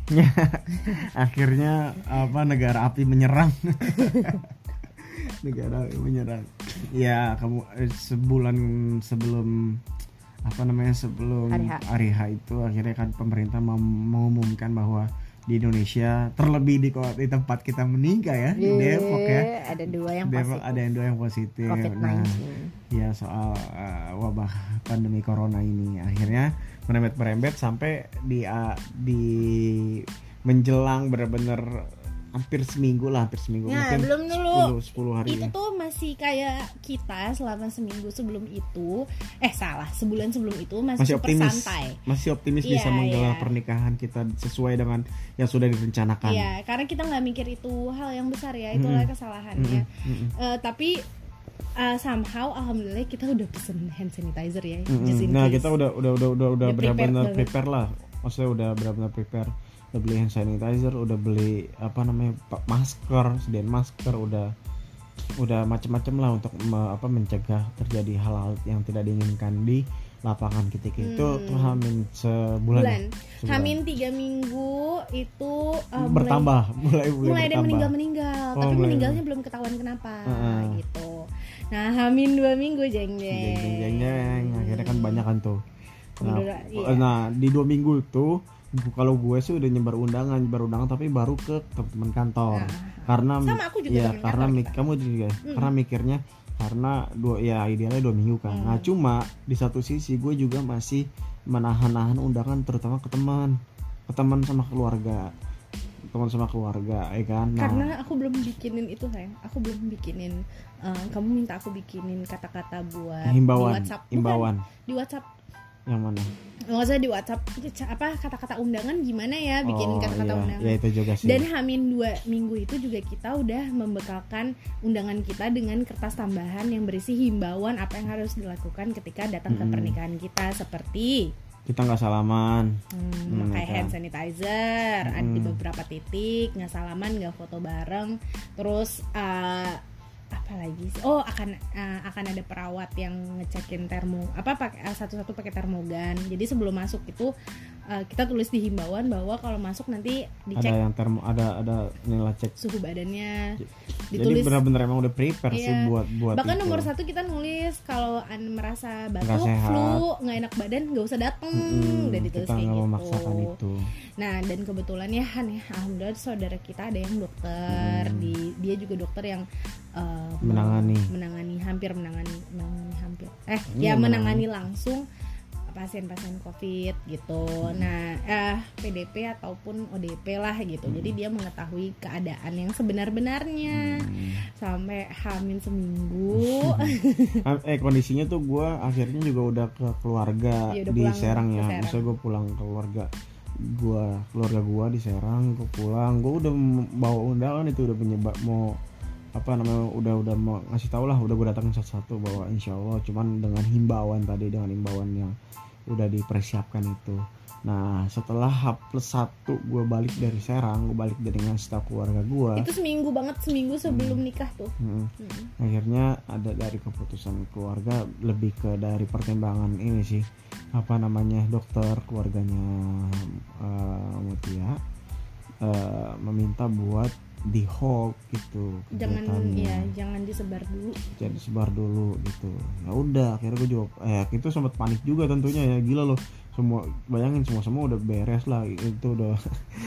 akhirnya apa negara api menyerang negara menyerang. Ya kamu eh, sebulan sebelum apa namanya sebelum Hari H. hari H itu akhirnya kan pemerintah mengumumkan bahwa di Indonesia terlebih di di tempat kita menikah ya di Depok ya. ada dua yang Depok positif. ada yang dua yang positif. COVID-19 nah ya soal uh, wabah pandemi corona ini. Akhirnya merembet merembet sampai di uh, di menjelang benar-benar hampir seminggu lah hampir seminggu Nah, mungkin belum dulu. 10, 10 hari itu ya. tuh masih kayak kita selama seminggu sebelum itu eh salah sebulan sebelum itu masih, masih super optimis santai masih optimis Iya, bisa menggelar iya. pernikahan kita sesuai dengan yang sudah direncanakan Iya, karena kita nggak mikir itu hal yang besar ya, itulah Mm-mm. kesalahannya. Mm-mm, mm-mm. Eh, tapi eh, somehow alhamdulillah kita udah pesen hand sanitizer ya. Just in Nah case. kita udah udah udah udah udah benar-benar banget. prepare lah. Maksudnya udah benar-benar prepare. Udah beli hand sanitizer, udah beli apa namanya masker, sediain masker, udah udah macam-macam lah untuk me- apa mencegah terjadi hal-hal yang tidak diinginkan di lapangan ketika itu Hmm. tuh hamin sebulan. bulan. Sebulan. Hamin tiga minggu itu eh, mulai- bertambah, mulai mulai, mulai ada yang bertambah. meninggal meninggal Oh, tapi mulai- meninggalnya belum ketahuan kenapa Heeh. gitu nah hamin dua minggu jeng Jeng, jeng jeng, jeng, jeng. akhirnya kan banyak kan tuh. Nah, iya. nah di dua minggu itu bu- kalau gue sih udah nyebar undangan, nyebar undangan tapi baru ke teman kantor. Nah, karena sama aku juga ya karena kantor mik kita. kamu juga ya? Mm. karena mikirnya karena dua ya idealnya dua minggu kan. Mm. Nah cuma di satu sisi gue juga masih menahan-nahan undangan terutama ke teman, ke teman sama keluarga, teman sama keluarga, ya kan. Nah, karena aku belum bikinin itu sayang aku belum bikinin eh, kamu minta aku bikinin kata-kata buat himbauan, di WhatsApp Bukan, himbauan di WhatsApp yang mana? nggak usah di WhatsApp apa kata-kata undangan gimana ya bikinin oh, kata-kata iya, undangan ya itu juga sih. Dan Hamin dua minggu itu juga kita udah membekalkan undangan kita dengan kertas tambahan yang berisi himbauan apa yang harus dilakukan ketika datang ke Mm-mm. pernikahan kita seperti kita nggak salaman. hmm, Hmm, memakai kan. hand sanitizer ada di Mm. beberapa titik nggak salaman nggak foto bareng terus eh, apa lagi sih? oh akan eh, akan ada perawat yang ngecekin termo apa pakai eh, satu-satu pakai termogan jadi sebelum masuk itu eh, kita tulis di himbauan bahwa kalau masuk nanti dicek Ada yang termo, ada ada nilai cek. suhu badannya Jadi ditulis benar-benar emang udah prepare sih Iya. buat buat bahkan itu. nomor satu kita nulis kalau an merasa batuk flu nggak enak badan nggak usah datang Mm-mm, udah ditulis kita kayak gitu memaksakan itu. nah dan kebetulan ya Han ya alhamdulillah saudara kita ada yang dokter Hmm. di dia juga dokter yang eh, Menangani. menangani hampir menangani menangani hampir eh Iya, ya menangani langsung pasien-pasien COVID gitu. Hmm. Nah, eh PDP ataupun ODP lah gitu. Hmm. Jadi dia mengetahui keadaan yang sebenar-benarnya Hmm. sampai hamil seminggu. Ah, eh kondisinya tuh gue akhirnya juga udah ke keluarga Iya, udah di Serang ya Serang. misalnya gue pulang ke keluarga gue keluarga gue di Serang gue pulang gue udah bawa undangan itu udah penyebab mau apa namanya udah udah mau ngasih tau lah udah gue datangin satu-satu bahwa insya Allah cuman dengan himbauan tadi dengan himbauan yang udah dipersiapkan itu. Nah setelah H plus satu gue balik dari Serang gue balik dari ngasih tahu keluarga gue itu seminggu banget seminggu sebelum nikah tuh. Hmm. Hmm. akhirnya ada dari keputusan keluarga lebih ke dari pertimbangan ini sih. Apa namanya dokter keluarganya eh, Mutia eh, meminta buat di hold gitu jangan kegiatannya. ya jangan disebar dulu. Jadi sebar dulu gitu. Ya udah akhirnya gue jawab eh itu sempat panik juga tentunya ya gila loh. Semua bayangin semua semua udah beres lah itu udah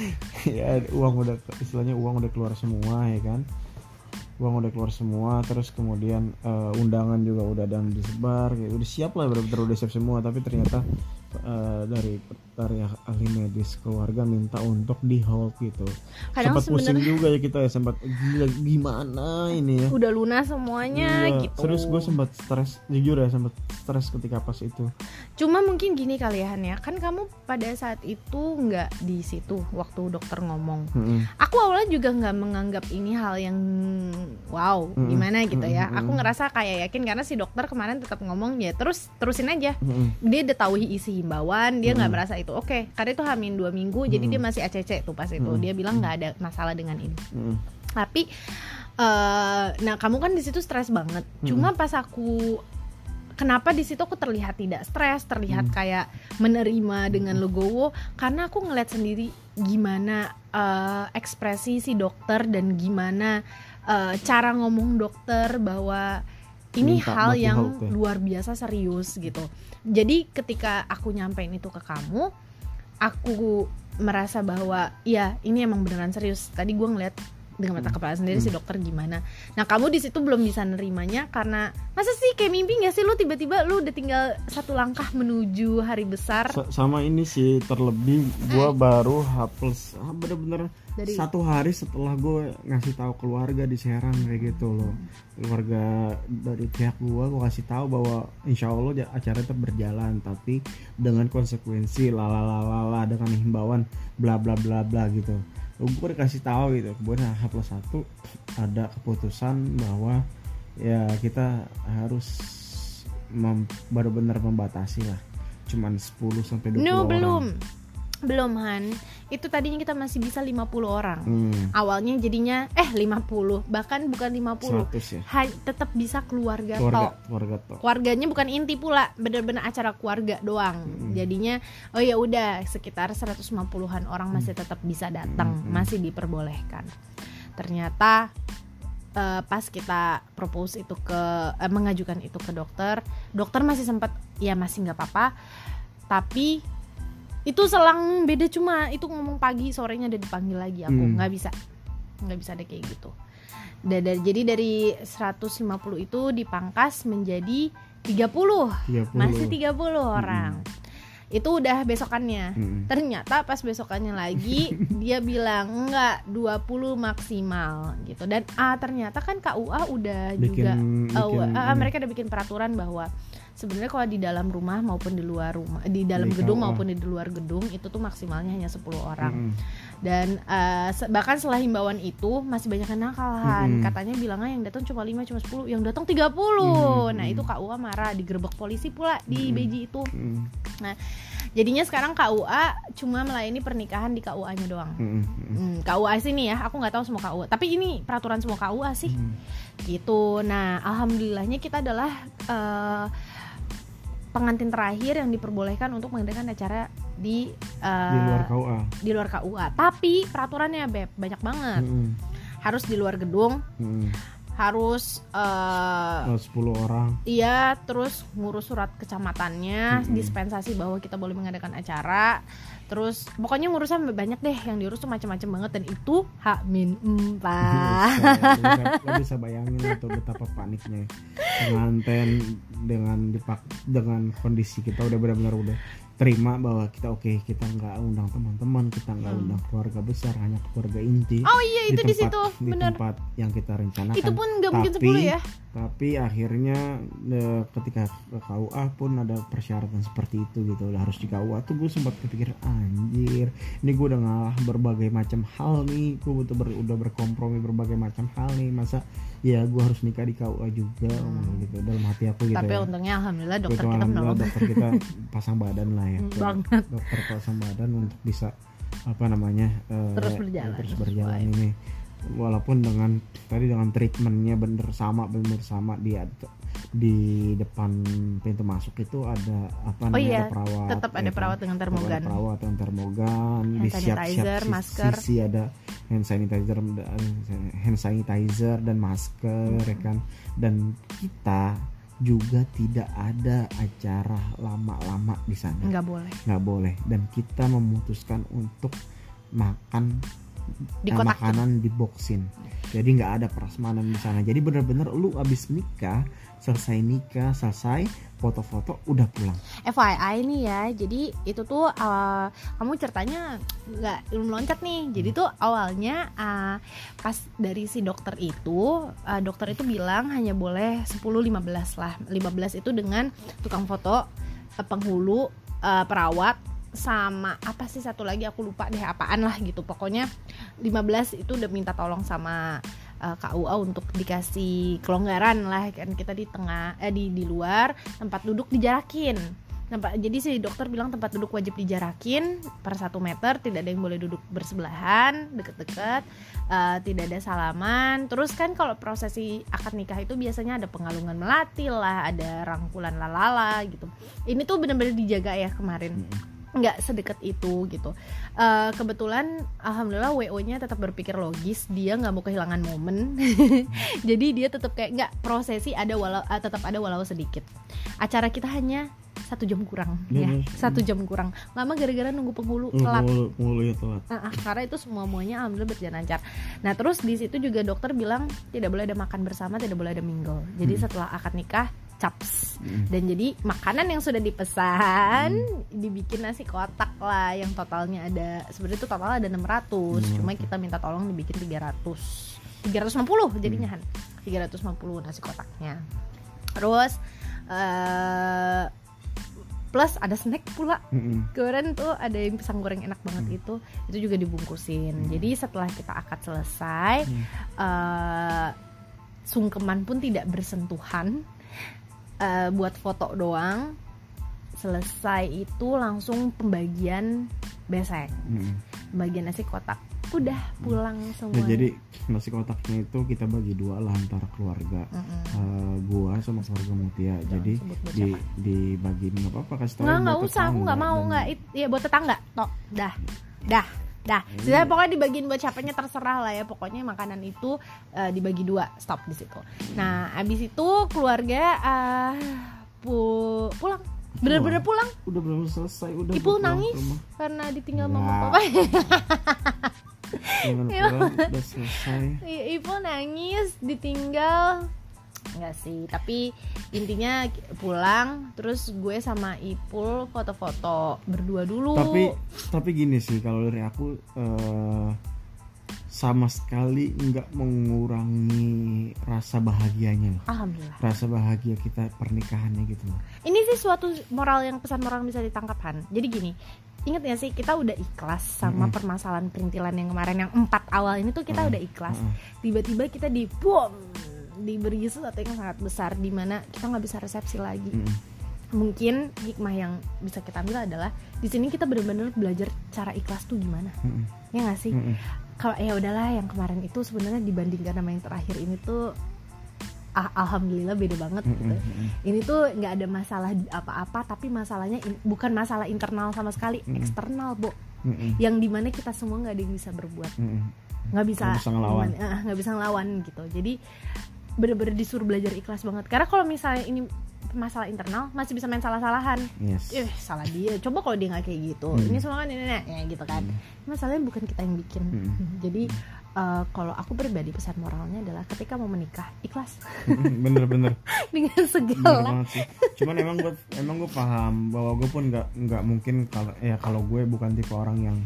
ya uang udah istilahnya uang udah keluar semua ya kan. Uang udah keluar semua terus kemudian eh, undangan juga udah dan disebar kayak udah siap lah benar-benar udah siap semua. Tapi ternyata eh, dari dari ahli medis keluarga minta untuk di hold gitu kadang sempat pusing juga ya kita ya sempat gila gimana ini ya udah lunas semuanya Iya, gitu Terus gue sempat stres, jujur ya sempat stres ketika pas itu. Cuma mungkin gini kali ya Han ya, kan kamu pada saat itu nggak di situ waktu dokter ngomong. Mm-mm. Aku awalnya juga nggak menganggap ini hal yang wow Mm-mm. gimana gitu ya. Mm-mm. Aku ngerasa kayak yakin karena si dokter kemarin tetap ngomong ya terus terusin aja. Mm-mm. Dia udah tahu isi himbauan, dia nggak Mm. merasa itu oke. Karena itu hamin dua minggu, jadi dia masih ACC tuh pas itu. Mm. Dia bilang nggak ada masalah dengan ini. Mm-mm. Tapi eh nah kamu kan di situ stres banget. Cuma pas aku kenapa di situ aku terlihat tidak stres, terlihat Hmm. kayak menerima dengan legowo karena aku ngeliat sendiri gimana eh, ekspresi si dokter dan gimana eh, cara ngomong dokter bahwa ini Minta hal yang ya. luar biasa serius gitu. Jadi ketika aku nyampein itu ke kamu, aku merasa bahwa ya ini emang beneran serius. Tadi gue ngeliat dengan mata Hmm. kepala sendiri si Hmm. dokter gimana. Nah kamu di situ belum bisa nerimanya karena masa sih kayak mimpi gak sih lu tiba-tiba lu udah tinggal satu langkah menuju hari besar Sa- sama ini sih terlebih gue baru H plus ah, bener-bener dari satu hari setelah gue ngasih tahu keluarga di Serang kayak gitu loh. Keluarga dari pihak gue gue kasih tahu bahwa insya Allah acara tetap berjalan tapi dengan konsekuensi lalalala dengan himbauan bla bla bla bla gitu. Gue dikasih tahu gitu kemudian H plus satu ada keputusan bahwa ya kita harus mem- benar-benar membatasi lah. Cuman 10 sampai 20 no orang. belum belum Han. Itu tadinya kita masih bisa 50 orang. Hmm, awalnya jadinya eh 50 bahkan bukan 50 100 ya? Ha- tetap bisa keluarga, keluarga tok. keluarga tok. Keluarganya bukan inti pula bener-bener acara keluarga doang. Mm-mm. jadinya oh ya udah sekitar 150-an orang masih tetap bisa datang Mm-mm. masih diperbolehkan. Ternyata eh, pas kita propose itu ke eh, mengajukan itu ke dokter dokter masih sempat ya masih nggak apa-apa. Tapi itu selang beda cuma itu ngomong pagi sorenya udah dipanggil lagi aku Hmm. nggak bisa. Nggak bisa deh kayak gitu. Da- da- jadi dari 150 itu dipangkas menjadi 30 30 masih 30 orang. Itu udah besokannya. Mm-mm. ternyata pas besokannya lagi dia bilang enggak 20 maksimal gitu. Dan ah ternyata kan KUA udah juga bikin, Oh, bikin ah, ini. mereka udah bikin peraturan bahwa sebenarnya kalau di dalam rumah maupun di luar rumah di dalam gedung maupun di luar gedung itu tuh maksimalnya hanya 10 orang Mm-mm. dan se- bahkan setelah himbauan itu masih banyak yang nakalahan Mm-mm. katanya bilangnya yang datang cuma 5 cuma 10 yang datang 30 Mm-mm. nah itu KUA marah digerebek polisi pula di Mm-mm. Beji itu Mm-mm. jadinya sekarang KUA cuma melayani pernikahan di KUA-nya doang Mm-mm. Hmm, KUA sini ya, aku nggak tahu semua KUA. Tapi ini peraturan semua KUA sih, Mm. gitu. Nah, alhamdulillahnya kita adalah eh, pengantin terakhir yang diperbolehkan untuk mengadakan acara di eh, di luar KUA di luar KUA. Tapi peraturannya beb banyak banget. Mm-mm. Harus di luar gedung, Mm-mm. harus eh, Oh, 10 orang Iya, terus ngurus surat kecamatannya, Mm-mm. dispensasi bahwa kita boleh mengadakan acara. Terus pokoknya ngurusan banyak deh yang diurus tuh macam-macam banget dan itu hak min empat. Bisa, lo bisa, lo bisa bayangin atau betapa paniknya pengantin dengan dipak dengan kondisi kita udah benar-benar udah terima bahwa kita oke kita nggak undang teman-teman kita nggak Hmm. undang keluarga besar hanya keluarga inti Oh iya itu di, tempat- situ, di bener. tempat yang kita rencanakan Itu pun nggak mungkin 10 ya. tapi akhirnya eh, ketika ke KUA pun ada persyaratan seperti itu gitu harus di KUA tuh gue sempat kepikir anjir ini gue udah ngalah berbagai macam hal nih gue butuh ber- udah berkompromi berbagai macam hal nih masa ya gue harus nikah di KUA juga Hmm. gitu dalam hati aku gitu Tapi tapi untungnya alhamdulillah dokter Kebetulan kita alhamdulillah menolong dokter kita pasang badan lah ya Hmm, banget. dokter pasang badan untuk bisa apa namanya eh, Terus berjalan. terus berjalan ini walaupun dengan tadi dengan treatmentnya bener sama bener sama di di depan pintu masuk itu ada apa Oh namanya iya, ada perawat tetap ada ya kan? perawat dengan Tetap ada termogan. perawat dengan termogan Hand di siap siap masker. sisi ada hand sanitizer hand sanitizer dan masker Hmm. ya kan dan kita juga tidak ada acara lama-lama di sana nggak boleh nggak boleh dan kita memutuskan untuk makan di eh, kotak makanan di boxin. Jadi nggak ada prasmanan di sana. Jadi bener-bener lu abis nikah selesai nikah selesai foto-foto udah pulang. FYI nih ya. Jadi itu tuh uh, kamu ceritanya nggak belum loncat nih. Jadi tuh awalnya uh, pas dari si dokter itu uh, dokter itu bilang hanya boleh 10-15 lah. 15 itu dengan tukang foto penghulu uh, perawat sama apa sih satu lagi aku lupa deh apaan lah gitu. Pokoknya 15 itu udah minta tolong sama uh, KUA untuk dikasih kelonggaran lah kan. Kita di tengah eh di di luar tempat duduk dijarakin. Tempat jadi si dokter bilang tempat duduk wajib dijarakin per satu meter tidak ada yang boleh duduk bersebelahan deket-deket eh, tidak ada salaman. Terus kan kalau prosesi akad nikah itu biasanya ada pengalungan melati lah ada rangkulan lalala gitu. Ini tuh bener-bener dijaga ya kemarin nggak sedekat itu gitu Eh, kebetulan alhamdulillah wo nya tetap berpikir logis dia nggak mau kehilangan momen jadi dia tetap kayak nggak prosesi ada walau eh, tetap ada walau sedikit acara kita hanya satu jam kurang ya Bener. satu jam kurang lama gara-gara nunggu penghulu telat penghulu penghulu ya telat Ah, ah, karena itu semua muanya alhamdulillah berjalan lancar. Nah terus di situ juga dokter bilang tidak boleh ada makan bersama, tidak boleh ada mingle. Jadi Hmm. setelah akad nikah caps. Hmm. dan jadi makanan yang sudah dipesan dibikin nasi kotak lah yang totalnya ada sebenarnya itu total ada 600 cuma kita minta tolong dibikin 300 350 jadinya Han. 350 nasi kotaknya. Terus eh plus ada snack pula. Mm-mm. kemarin tuh ada yang pisang goreng enak banget itu itu juga dibungkusin. Jadi setelah kita akad selesai Hmm. eh, sungkeman pun tidak bersentuhan Eh, buat foto doang selesai itu langsung pembagian besek. Mm-mm. bagian nasi kotak. Udah pulang Ya, semua. jadi nasi kotaknya itu kita bagi dua lah antara keluarga. Eh, gua sama keluarga Mutia. Jadi sebut buat di dibagiin nggak apa-apa kasih tahu nggak nggak usah aku nggak mau nggak. Ya buat tetangga. Tok dah. Dah dah Sebenarnya pokoknya dibagiin buat siapanya terserah lah ya. Pokoknya makanan itu eh, dibagi dua. Stop di situ. Nah abis itu keluarga eh, pu- pulang. Bener-bener pulang? udah belum selesai udah ibu nangis rumah. karena ditinggal Nggak. mama papa. Iya. ibu nangis ditinggal Enggak sih, tapi intinya pulang terus gue sama Ipul foto-foto berdua dulu. tapi tapi gini sih kalau dari aku eh, sama sekali nggak mengurangi rasa bahagianya loh. alhamdulillah. rasa bahagia kita pernikahannya gitu loh Ini sih suatu moral yang pesan moral yang bisa ditangkap Han. Jadi gini, inget ya sih kita udah ikhlas sama Mm-mm. permasalahan perintilan yang kemarin yang empat awal ini tuh kita Mm, udah ikhlas. mm. Tiba-tiba kita di boom diberi sesuatu yang sangat besar di mana kita nggak bisa resepsi lagi. Mm-mm. Mungkin hikmah yang bisa kita ambil adalah di sini kita benar-benar belajar cara ikhlas tuh gimana. Mm-mm. Ya nggak sih? Mm-mm. Kalau ya udahlah yang kemarin itu sebenarnya dibandingkan sama yang terakhir ini tuh ah, alhamdulillah beda banget gitu Mm-mm. Mm-mm. ini tuh nggak ada masalah apa-apa tapi masalahnya in- bukan masalah internal sama sekali Mm. eksternal bo Mm-mm. yang di mana kita semua nggak ada yang bisa berbuat nggak bisa Nggak bisa ngelawan. nggak bisa ngelawan gitu jadi bener-bener disuruh belajar ikhlas banget. Karena kalau misalnya ini masalah internal masih bisa main salah-salahan. Yes. Eh salah dia. Coba kalau dia nggak kayak gitu. Hmm. ini semua kan ini ini, ya gitu kan. Masalahnya bukan kita yang bikin. Hmm. jadi eh, kalau aku pribadi pesan moralnya adalah ketika mau menikah ikhlas. Bener-bener dengan Bener segala. banget sih. Cuman emang gue emang gue paham bahwa gue pun nggak nggak mungkin kalau ya kalau gue bukan tipe orang yang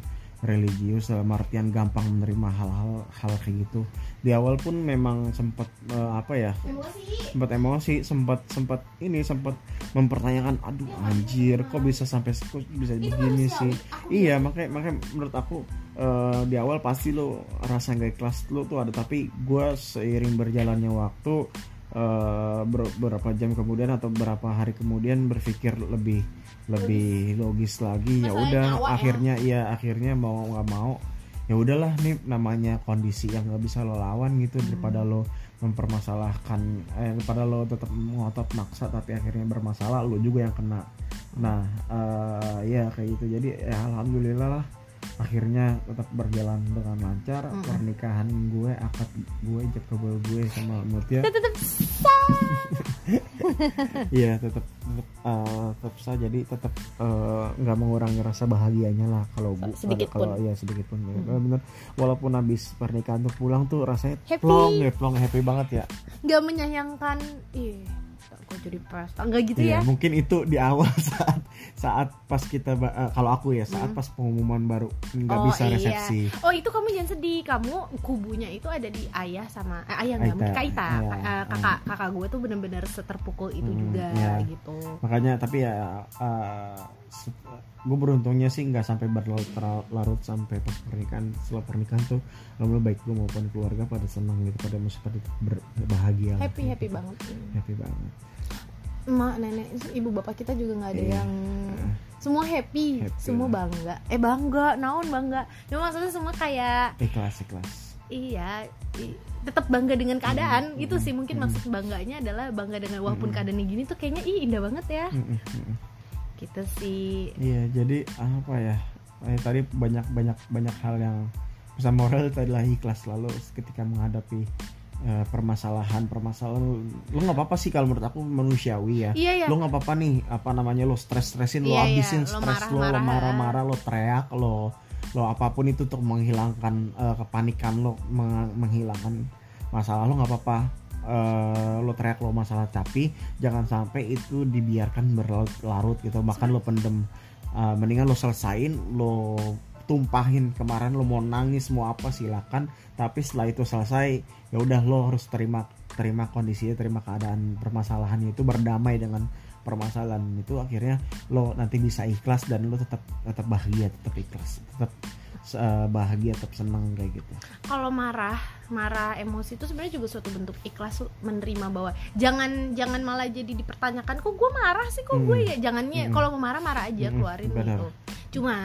religius dalam artian gampang menerima hal-hal hal kayak gitu. Di awal pun memang sempat eh, apa ya? Sempat emosi, sempat sempat ini sempat mempertanyakan aduh anjir kok bisa sampai kok bisa begini sih. Iya, makanya makanya menurut aku eh, di awal pasti lo rasa nggak ikhlas lo tuh ada tapi gue seiring berjalannya waktu eh, ber- beberapa jam kemudian atau beberapa hari kemudian berpikir lebih lebih logis lagi ya udah ya. akhirnya iya akhirnya mau nggak mau ya udahlah nih namanya kondisi yang nggak bisa lo lawan gitu Hmm. daripada lo mempermasalahkan eh, daripada lo tetap ngotot maksa tapi akhirnya bermasalah lo juga yang kena nah eh, ya kayak gitu jadi ya alhamdulillah lah akhirnya tetap berjalan dengan lancar. Mm-mm. pernikahan gue akad gue kabul gue sama Mutia Kita tetap Iya tetap tetap eh, tetap sah. Jadi tetap eh, nggak mengurangi rasa bahagianya lah kalau bu Sedikit kalau ya sedikit pun. Ya. bener walaupun habis pernikahan tuh pulang tuh rasanya Happy. plong ya plong happy banget ya. Nggak menyayangkan ih kok jadi pesta nggak gitu Iya ya mungkin itu di awal saat saat pas kita eh, kalau aku ya saat pas pengumuman baru nggak Hmm. Oh, bisa iya. resepsi Oh itu kamu jangan sedih, kamu kubunya itu ada di ayah sama eh, ayah nggak mungkin Kaita, Iya. Eh, kakak kakak gue tuh bener-bener seterpukul itu Hmm, juga iya. gitu. makanya tapi ya gue beruntungnya sih nggak sampai berlarut-larut sampai pas pernikahan setelah pernikahan tuh alhamdulillah baik gue maupun keluarga pada senang gitu pada masih pada berbahagia lah. Happy happy banget. happy banget Emak, nenek, ibu bapak kita juga nggak ada Iya. yang semua happy, Happy semua lah. bangga. Eh bangga, naon bangga. Cuma maksudnya semua kayak ikhlas ikhlas iya i- tetap bangga dengan keadaan Hmm, itu sih mungkin hmm. maksud bangganya adalah bangga dengan walaupun Hmm. keadaannya gini tuh kayaknya ih indah banget ya Mm-mm, mm-mm. Gitu sih. Iya jadi apa ya? Eh, tadi banyak banyak banyak hal yang pesan moral itu adalah ikhlas lalu ketika menghadapi eh, permasalahan permasalahan. Lo nggak apa-apa sih kalau menurut aku manusiawi ya. Iya ya lo nggak apa-apa nih apa namanya lo stres stresin lo Iya, iya. habisin Lo stres lo lo marah-marah. marah-marah lo teriak lo lo apa pun itu untuk menghilangkan eh, kepanikan lo meng- menghilangkan masalah lo nggak apa-apa Eh, lo teriak lo masalah tapi jangan sampai itu dibiarkan berlarut-larut gitu. Bahkan lo pendem Eh, mendingan lo selesain lo tumpahin. Kemarin lo mau nangis mau apa silakan. Tapi setelah itu selesai ya udah lo harus terima terima kondisinya terima keadaan permasalahannya itu berdamai dengan permasalahan itu. Akhirnya lo nanti bisa ikhlas dan lo tetap tetap bahagia tetap ikhlas tetap eh, bahagia tetap senang kayak gitu. Kalau marah marah emosi itu sebenarnya juga suatu bentuk ikhlas menerima bahwa jangan jangan malah jadi dipertanyakan kok gue marah sih? Kok gue Hmm. ya? Jangannya Hmm. kalau mau marah marah aja Hmm, keluarin benar. gitu cuma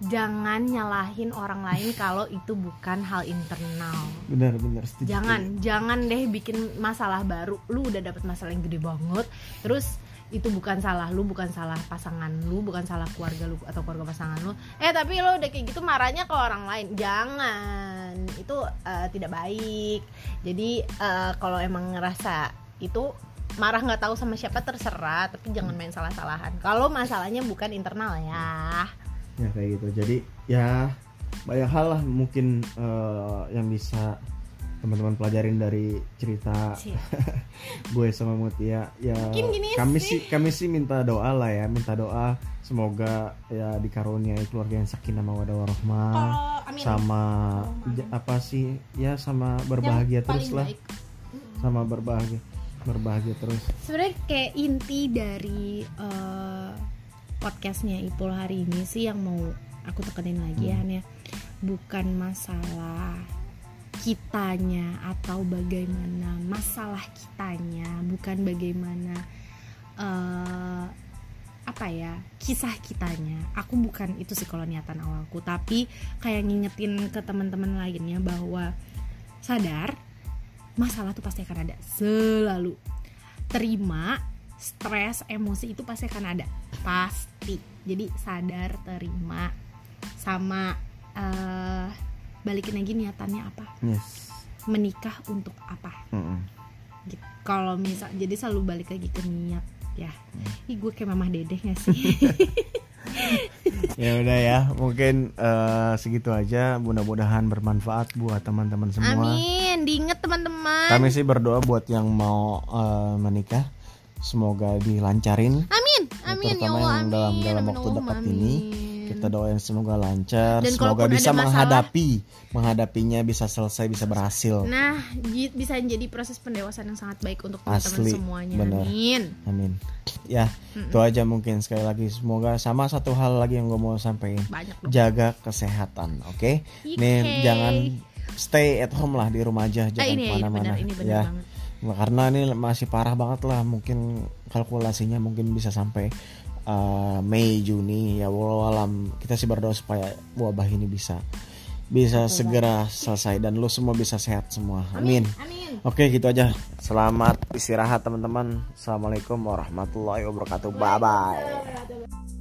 jangan nyalahin orang lain kalau itu bukan hal internal. Benar benar setuju. Jangan jangan deh bikin masalah baru. Lu udah dapet masalah yang gede banget terus itu bukan salah lu bukan salah pasangan lu bukan salah keluarga lu atau keluarga pasangan lu. Eh tapi lo udah kayak gitu marahnya ke orang lain. Jangan. Itu eh, tidak baik. Jadi eh, kalau emang ngerasa itu marah nggak tahu sama siapa terserah. Tapi jangan main salah-salahan. Kalau masalahnya bukan internal ya. Ya kayak gitu. Jadi ya banyak hal lah mungkin eh, yang bisa teman-teman pelajarin dari cerita Sih. gue sama Mutia ya gini kami sih. kami sih minta doa lah ya minta doa semoga ya dikaruniai keluarga yang sakinah mawaddah warahmah amin sama ja- apa sih ya sama berbahagia Yang terus lah baik. sama berbahagia berbahagia terus sebenarnya kayak inti dari eh, podcastnya Ipul hari ini sih yang mau aku tekenin lagi ya Hmm. Ya bukan masalah kitanya atau bagaimana masalah kitanya bukan bagaimana eh, apa ya kisah kitanya. Aku bukan itu sih kalau niatan awalku. Tapi kayak ngingetin ke teman-teman lainnya bahwa sadar masalah tuh pasti akan ada. Selalu. Terima stres emosi itu pasti akan ada. Pasti. Jadi sadar terima. Sama eh, balikin lagi niatannya apa? Yes. Menikah untuk apa? Mm-mm. gitu. kalau misal jadi selalu balik lagi ke niat ya. Ih, gue kayak mamah dedeh gak sih? Ya udah ya mungkin eh, segitu aja. Mudah-mudahan bermanfaat buat teman-teman semua. Amin. Diinget teman-teman. Kami sih berdoa buat yang mau eh, menikah. Semoga dilancarin. Amin. Amin ya terutama Allah. yang amin. dalam dalam Amin, waktu dekat ini. Amin. Kita doain semoga lancar Dan semoga bisa masalah- menghadapi menghadapinya bisa selesai bisa berhasil Nah, bisa jadi proses pendewasaan yang sangat baik untuk teman-teman Asli, semuanya. bener. Amin. amin ya itu aja mungkin sekali lagi semoga sama satu hal lagi yang gue mau sampaikan jaga kesehatan oke Oke. nih jangan stay at home lah di rumah aja Ah, jangan ya, ke mana-mana ya banget. Karena ini masih parah banget lah mungkin kalkulasinya mungkin bisa sampai uh, Mei Juni ya walau alam kita sih berdoa supaya wabah ini bisa bisa Betul segera banget. selesai dan lo semua bisa sehat semua. Amin, amin. oke gitu aja. Selamat istirahat teman-teman. Assalamualaikum warahmatullahi wabarakatuh. Bye bye